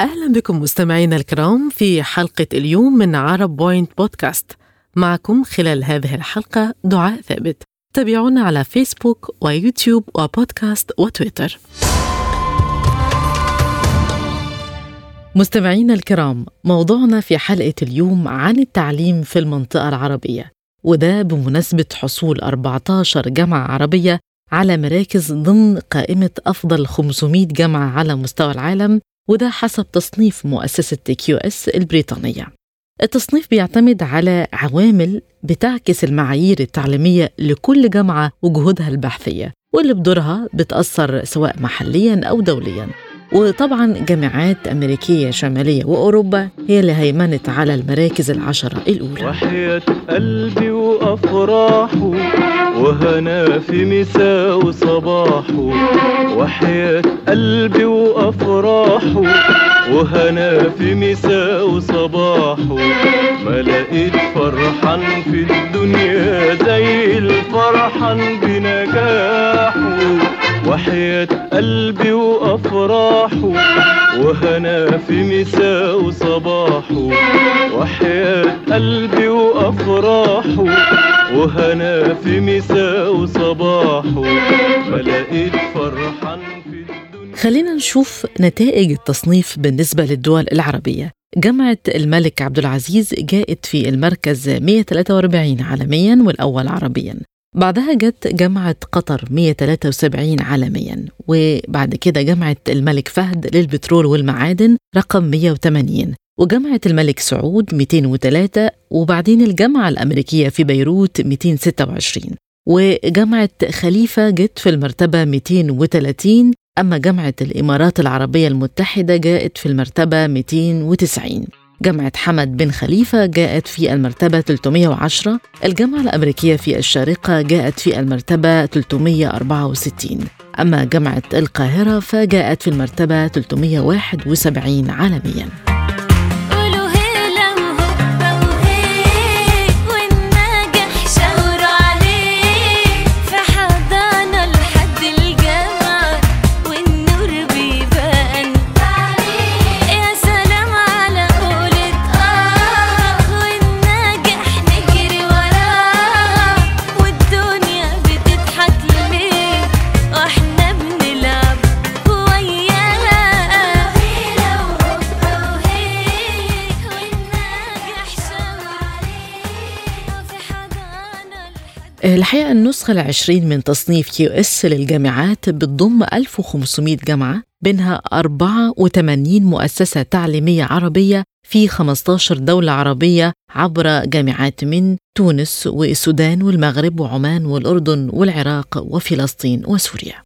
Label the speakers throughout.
Speaker 1: أهلا بكم مستمعينا الكرام في حلقة اليوم من عرب بوينت بودكاست معكم خلال هذه الحلقة دعاء ثابت. تابعونا على فيسبوك ويوتيوب وبودكاست وتويتر. مستمعينا الكرام موضوعنا في حلقة اليوم عن التعليم في المنطقة العربية وده بمناسبة حصول 14 جامعة عربية على مراكز ضمن قائمة أفضل 500 جامعة على مستوى العالم وده حسب تصنيف مؤسسة QS البريطانية. التصنيف بيعتمد على عوامل بتعكس المعايير التعليمية لكل جامعة وجهودها البحثية واللي بدورها بتأثر سواء محليا أو دوليا. وطبعا جامعات أمريكية شمالية وأوروبا هي اللي هيمنت على المراكز العشرة الأولى.
Speaker 2: وحياة قلبي وأفراحه. وهنا في مساء وصباحه وحياة قلبي وأفراحه وهنا في مساء وصباحه ما لقيت فرحان في الدنيا زي الفرحان بنجاحه وحياة قلبي وأفراحه وهنا في مساء وصباحه وحياة قلبي وأفراحه وهنا في مساء وصباحه ما لقيت فرحان في الدنيا.
Speaker 1: خلينا نشوف نتائج التصنيف بالنسبة للدول العربية. جامعة الملك عبد العزيز جاءت في المركز 143 عالميا والأول عربيا. بعدها جت جامعة قطر 173 عالميا وبعد كده جامعة الملك فهد للبترول والمعادن رقم 180 وجامعة الملك سعود 203 وبعدين الجامعة الأمريكية في بيروت 226 وجامعة خليفة جت في المرتبة 230 أما جامعة الإمارات العربية المتحدة جاءت في المرتبة 290 جامعة حمد بن خليفة جاءت في المرتبة 310 الجامعة الأمريكية في الشارقة جاءت في المرتبة 364 أما جامعة القاهرة فجاءت في المرتبة 371 عالمياً. الحقيقة النسخة العشرين من تصنيف QS للجامعات بتضم 1500 جامعة بينها 84 مؤسسة تعليمية عربية في 15 دولة عربية عبر جامعات من تونس والسودان والمغرب وعمان والأردن والعراق وفلسطين وسوريا.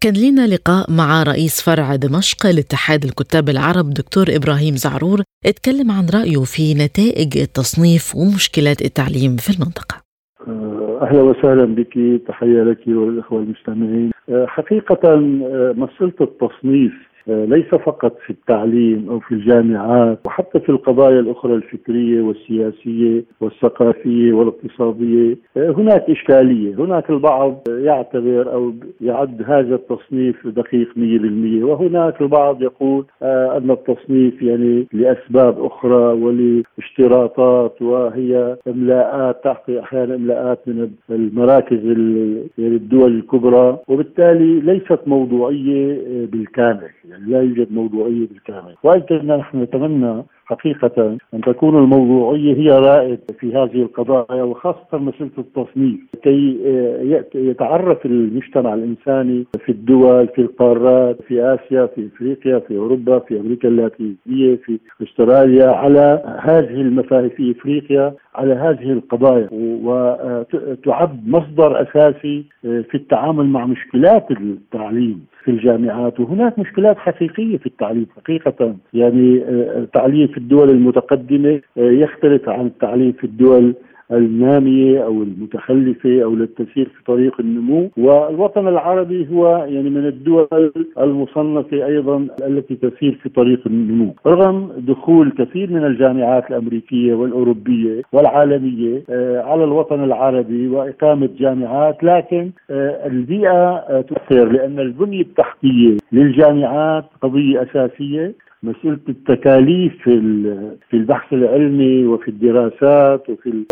Speaker 1: كان لنا لقاء مع رئيس فرع دمشق لاتحاد الكتاب العرب دكتور إبراهيم زعرور اتكلم عن رأيه في نتائج التصنيف ومشكلات التعليم في المنطقة.
Speaker 3: أهلا وسهلا بك تحية لك وللإخوة المستمعين. أه، حقيقة أه، مسألة التصنيف ليس فقط في التعليم أو في الجامعات وحتى في القضايا الأخرى الفكرية والسياسية والثقافية والاقتصادية. هناك إشكالية، هناك البعض يعتبر أو يعد هذا التصنيف دقيق 100% وهناك البعض يقول أه، أن التصنيف يعني لأسباب أخرى ولاشتراطات وهي إملاءات تحقق أحيانا إملاءات من المراكز ال- يعني الدول الكبرى وبالتالي ليست موضوعية أه، بالكامل. يعني لا يوجد موضوعية بالكامل ولكن نحن نتمنى حقيقة أن تكون الموضوعية هي رائد في هذه القضايا وخاصة مسألة التصنيف. كي آه، يتعرف المجتمع الإنساني في الدول في القارات في آسيا في أفريقيا في أوروبا في أمريكا اللاتينية في أستراليا على هذه المفاهيم في أفريقيا على هذه القضايا. وتعد مصدر أساسي آه، في التعامل مع مشكلات التعليم. في الجامعات وهناك مشكلات حقيقية في التعليم حقيقة. يعني آه، التعليم في الدول المتقدمة آه، يختلف عن التعليم في الدول النامية أو المتخلفة أو للتسير في طريق النمو. والوطن العربي هو يعني من الدول المصنفة أيضا التي تسير في طريق النمو. رغم دخول كثير من الجامعات الأمريكية والأوروبية والعالمية آه، على الوطن العربي وإقامة جامعات لكن آه، البيئة آه، تؤثر لأن البنية التحتية للجامعات قضية أساسية. مساله التكاليف في البحث العلمي وفي الدراسات وفي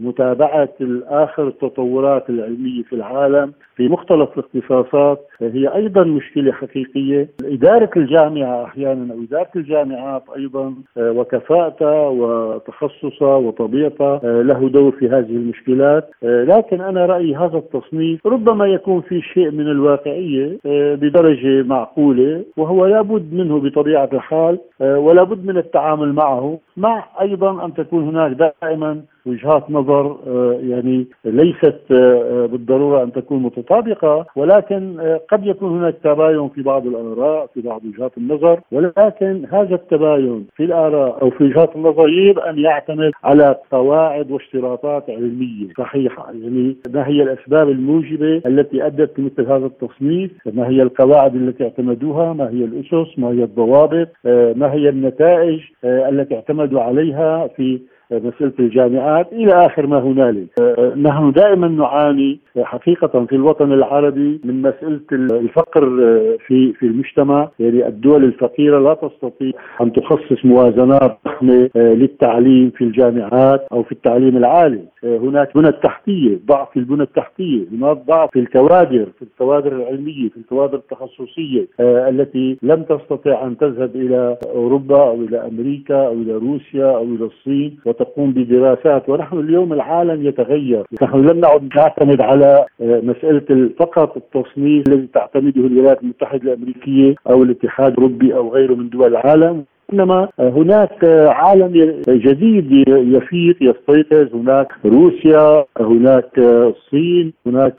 Speaker 3: متابعة اخر التطورات العلمية في العالم في مختلف الاختصاصات. هي أيضا مشكلة حقيقية. إدارة الجامعة أحيانا أو إدارة الجامعات أيضا وكفاءتها وتخصصها وطبيعتها له دور في هذه المشكلات. لكن أنا رأيي هذا التصنيف ربما يكون في شيء من الواقعية بدرجة معقولة وهو لابد منه بطبيعة الحال ولا بد من التعامل معه. مع أيضا أن تكون هناك دائما وجهات نظر آه، يعني ليست آه، بالضرورة أن تكون متطابقة ولكن آه، قد يكون هناك تباين في بعض الآراء في بعض وجهات النظر ولكن هذا التباين في الآراء أو في وجهات النظر يجب أن يعتمد على قواعد واشتراطات علمية. صحيحه يعني ما هي الأسباب الموجبة التي أدت لمثل هذا التصنيف؟ ما هي القواعد التي اعتمدوها؟ ما هي الأسس؟ ما هي الضوابط؟ ما هي النتائج التي اعتمدوا عليها في مسألة الجامعات إلى آخر ما هنالك. آه، نحن دائما نعاني حقيقة في الوطن العربي من مسألة الفقر آه، في في المجتمع. يعني الدول الفقيرة لا تستطيع أن تخصص موازنات ضخمة آه، للتعليم في الجامعات أو في التعليم العالي. هناك بنى التحتية ضعف في البنى التحتية. هناك ضعف في الكوادر في الكوادر العلمية في الكوادر التخصصية التي لم تستطع أن تذهب إلى أوروبا أو إلى أمريكا أو إلى روسيا أو إلى الصين. تقوم بدراسات ونحن اليوم العالم يتغير. نحن لم نعد نعتمد على آه، مسألة فقط التصنيف الذي تعتمده الولايات المتحدة الأمريكية أو الاتحاد الأوروبي أو غيره من دول العالم. إنما هناك عالم جديد يفيق يستيقظ. هناك روسيا هناك الصين هناك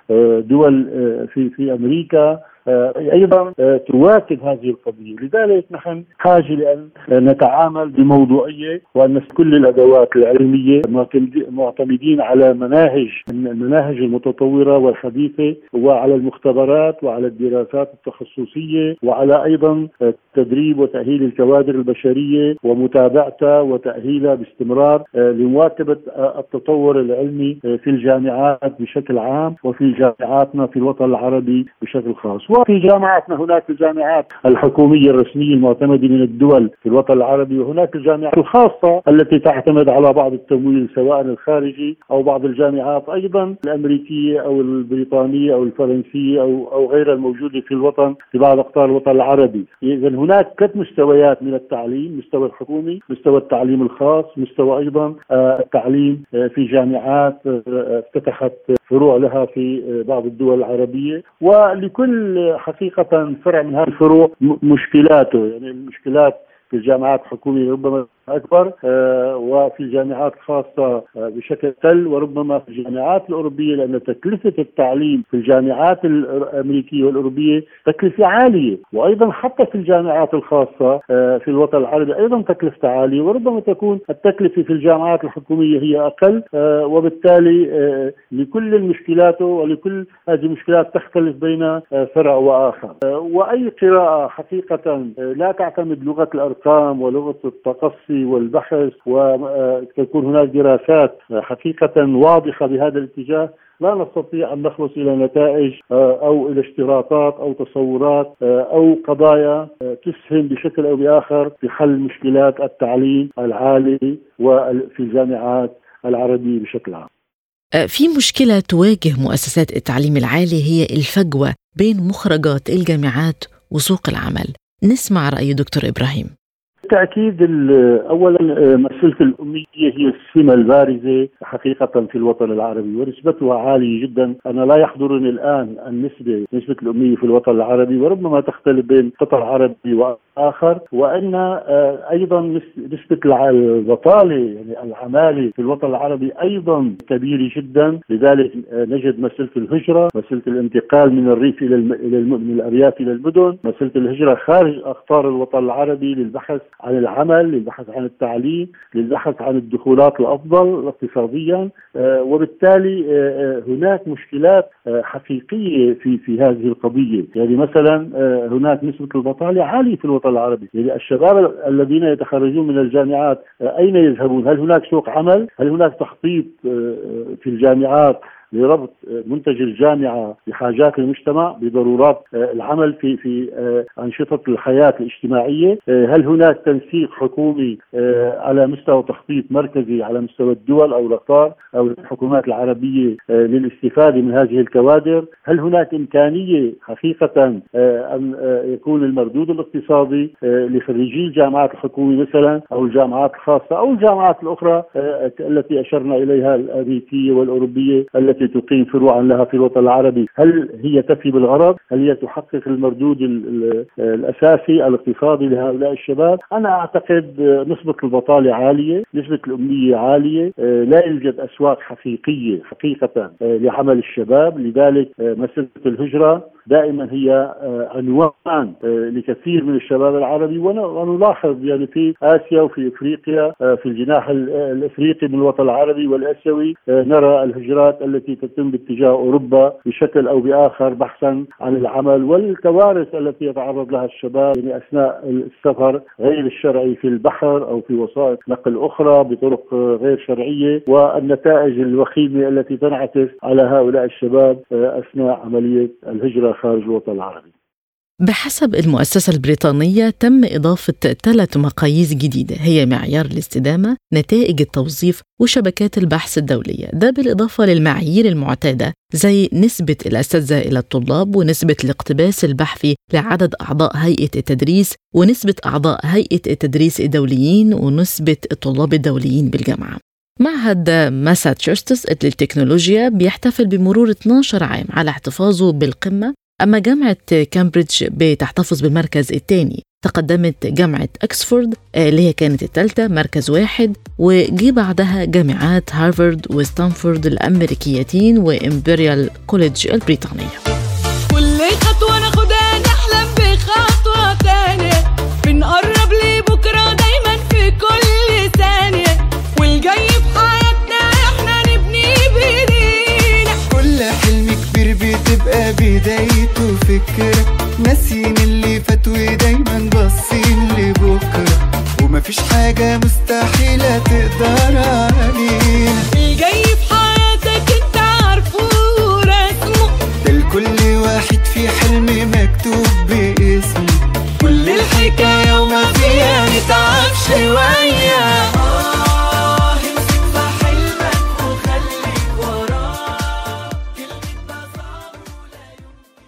Speaker 3: دول في في أمريكا. آه، أيضا آه، تواكب هذه القضية، لذلك نحن حاجة لأن نتعامل بموضوعية وان كل الأدوات العلمية معتمدين على مناهج المناهج المتطورة والحديثة وعلى المختبرات وعلى الدراسات التخصصية وعلى أيضا تدريب وتأهيل الكوادر البشرية ومتابعتها وتأهيلها باستمرار آه، لمواكبة التطور العلمي في الجامعات بشكل عام وفي جامعاتنا في الوطن العربي بشكل خاص. وفي جامعاتنا هناك الجامعات الحكومية الرسمية المعتمدة من الدول في الوطن العربي وهناك الجامعات الخاصة التي تعتمد على بعض التمويل سواء الخارجي أو بعض الجامعات أيضا الأمريكية أو البريطانية أو الفرنسية أو أو غيرها الموجودة في الوطن في بعض أقطار الوطن العربي، اذا هناك ثلاث مستويات من التعليم، مستوى الحكومي، مستوى التعليم الخاص، مستوى أيضا آه، التعليم آه، في جامعات آه، افتتحت فروع لها في بعض الدول العربية. ولكل حقيقة فرع من هذه الفروع مشكلاته يعني المشكلات في الجامعات الحكومية ربما أكبر آه، وفي الجامعات الخاصة آه، بشكل تل وربما في الجامعات الأوروبية لأن تكلفة التعليم في الجامعات الأمريكية والأوروبية تكلفة عالية. وأيضا حتى في الجامعات الخاصة آه، في الوطن العربي أيضا تكلفة عالية وربما تكون التكلفة في الجامعات الحكومية هي أقل وبالتالي لكل المشكلات ولكل هذه المشكلات تختلف بين فرع وآخر. وأي قراءة حقيقة لا تعتمد لغة الأرقام ولغة التقصي والبحث وتكون هناك دراسات حقيقة واضحة بهذا الاتجاه لا نستطيع أن نخلص إلى نتائج أو إلى اشتراطات أو تصورات أو قضايا تسهم بشكل أو بآخر في حل مشكلات التعليم العالي وفي الجامعات العربية بشكل عام.
Speaker 1: في مشكلة تواجه مؤسسات التعليم العالي هي الفجوة بين مخرجات الجامعات وسوق العمل. نسمع رأي دكتور إبراهيم.
Speaker 3: بالتأكيد اولا مساله الأمية هي السمة البارزة حقيقة في الوطن العربي ونسبتها عالية جدا، أنا لا يحضرني الآن النسبة نسبة الأمية في الوطن العربي وربما تختلف بين قطر عربي وآخر وأن آه، أيضا نسبة البطالة يعني العمالة في الوطن العربي أيضا كبيرة جدا، لذلك آه، نجد مساله الهجرة، مساله الانتقال من الريف إلى إلى من الأرياف إلى المدن، مساله الهجرة خارج اقطار الوطن العربي للبحث عن العمل للبحث عن التعليم للبحث عن الدخولات الأفضل اقتصاديا آه، وبالتالي آه، آه، هناك مشكلات حقيقية في في هذه القضية. يعني مثلا هناك نسبة البطالة عالية في الوطن العربي. يعني الشباب الذين يتخرجون من الجامعات أين يذهبون؟ هل هناك سوق عمل؟ هل هناك تخطيط في الجامعات؟ لربط منتج الجامعة بحاجات المجتمع بضرورات العمل في في أنشطة الحياة الاجتماعية. هل هناك تنسيق حكومي على مستوى تخطيط مركزي على مستوى الدول أو الأقطار أو الحكومات العربية للاستفادة من هذه الكوادر؟ هل هناك إمكانية حقيقة أن يكون المردود الاقتصادي لخريجي الجامعات الحكومية مثلا أو الجامعات الخاصة أو الجامعات الأخرى التي أشرنا إليها الأمريكية والأوروبية التي تقيم فروعا لها في الوطن العربي، هل هي تفي بالغرض؟ هل هي تحقق المردود الأساسي الاقتصادي لهؤلاء الشباب؟ أنا أعتقد نسبة البطالة عالية، نسبة الأمنية عالية، لا يوجد أسواق حقيقية حقيقة لعمل الشباب، لذلك مسألة الهجرة دائما هي آه، عنوان آه، لكثير من الشباب العربي ونلاحظ يعني في آسيا وفي إفريقيا آه، في الجناح الإفريقي من الوطن العربي والآسيوي نرى الهجرات التي تتم باتجاه أوروبا بشكل أو بآخر بحثا عن العمل والكوارث التي يتعرض لها الشباب يعني أثناء السفر غير الشرعي في البحر أو في وسائط نقل أخرى بطرق غير شرعية والنتائج الوخيمة التي تنعكس على هؤلاء الشباب أثناء عملية الهجرة. خارج الوطن العربي.
Speaker 1: بحسب المؤسسة البريطانية تم إضافة ثلاث مقاييس جديدة هي معيار الاستدامة، نتائج التوظيف وشبكات البحث الدولية. ده بالإضافة للمعايير المعتادة زي نسبة الأساتذة إلى الطلاب ونسبة الاقتباس البحثي لعدد أعضاء هيئة التدريس ونسبة أعضاء هيئة التدريس الدوليين ونسبة الطلاب الدوليين بالجامعة. معهد ماساتشوستس للتكنولوجيا بيحتفل بمرور 12 عام على احتفاظه بالقمة أما جامعة كامبريدج بتحتفظ بالمركز الثاني تقدمت جامعة أكسفورد اللي هي كانت الثالثة مركز واحد وجي بعدها جامعات هارفارد وستانفورد الأمريكيتين وإمبريال كوليدج البريطانية.
Speaker 4: بدايته فكرة. ناسيين اللي فات ودايما باصين لبكرة. ومفيش حاجة مستحيلة تقدر علينا.
Speaker 5: الجاي في حياتك انت عارفه ورسمه
Speaker 4: ده لكل واحد في حلم مكتوب باسمه. كل الحكاية وما فيها نتعب شوية.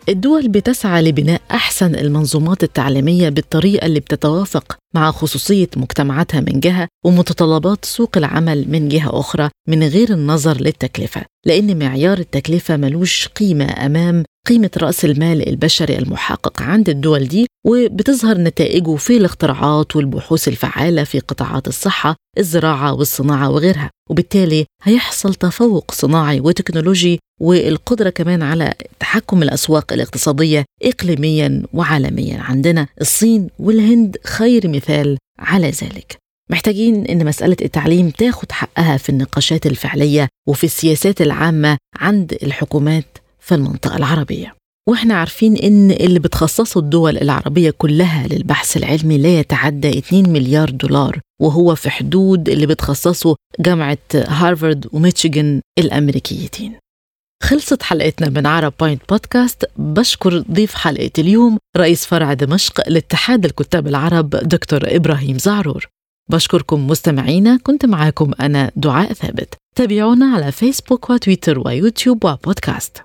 Speaker 1: الدول بتسعى لبناء أحسن المنظومات التعليمية بالطريقة اللي بتتوافق مع خصوصية مجتمعاتها من جهة ومتطلبات سوق العمل من جهة أخرى من غير النظر للتكلفة لأن معيار التكلفة ملوش قيمة أمام قيمة رأس المال البشري المحقق عند الدول دي وبتظهر نتائجه في الاختراعات والبحوث الفعالة في قطاعات الصحة الزراعة والصناعة وغيرها. وبالتالي هيحصل تفوق صناعي وتكنولوجي والقدرة كمان على تحكم الأسواق الاقتصادية إقليميا وعالميا عندنا. الصين والهند خير مثال على ذلك. محتاجين إن مسألة التعليم تاخد حقها في النقاشات الفعلية وفي السياسات العامة عند الحكومات في المنطقة العربية. وإحنا عارفين إن اللي بتخصصه الدول العربية كلها للبحث العلمي لا يتعدى 2 مليار دولار وهو في حدود اللي بتخصصه جامعة هارفارد وميشيغان الأمريكيتين. خلصت حلقتنا من عرب بوينت بودكاست. بشكر ضيف حلقة اليوم رئيس فرع دمشق لاتحاد الكتاب العرب دكتور إبراهيم زعرور. بشكركم مستمعينا. كنت معاكم أنا دعاء ثابت. تابعونا على فيسبوك وتويتر ويوتيوب وبودكاست.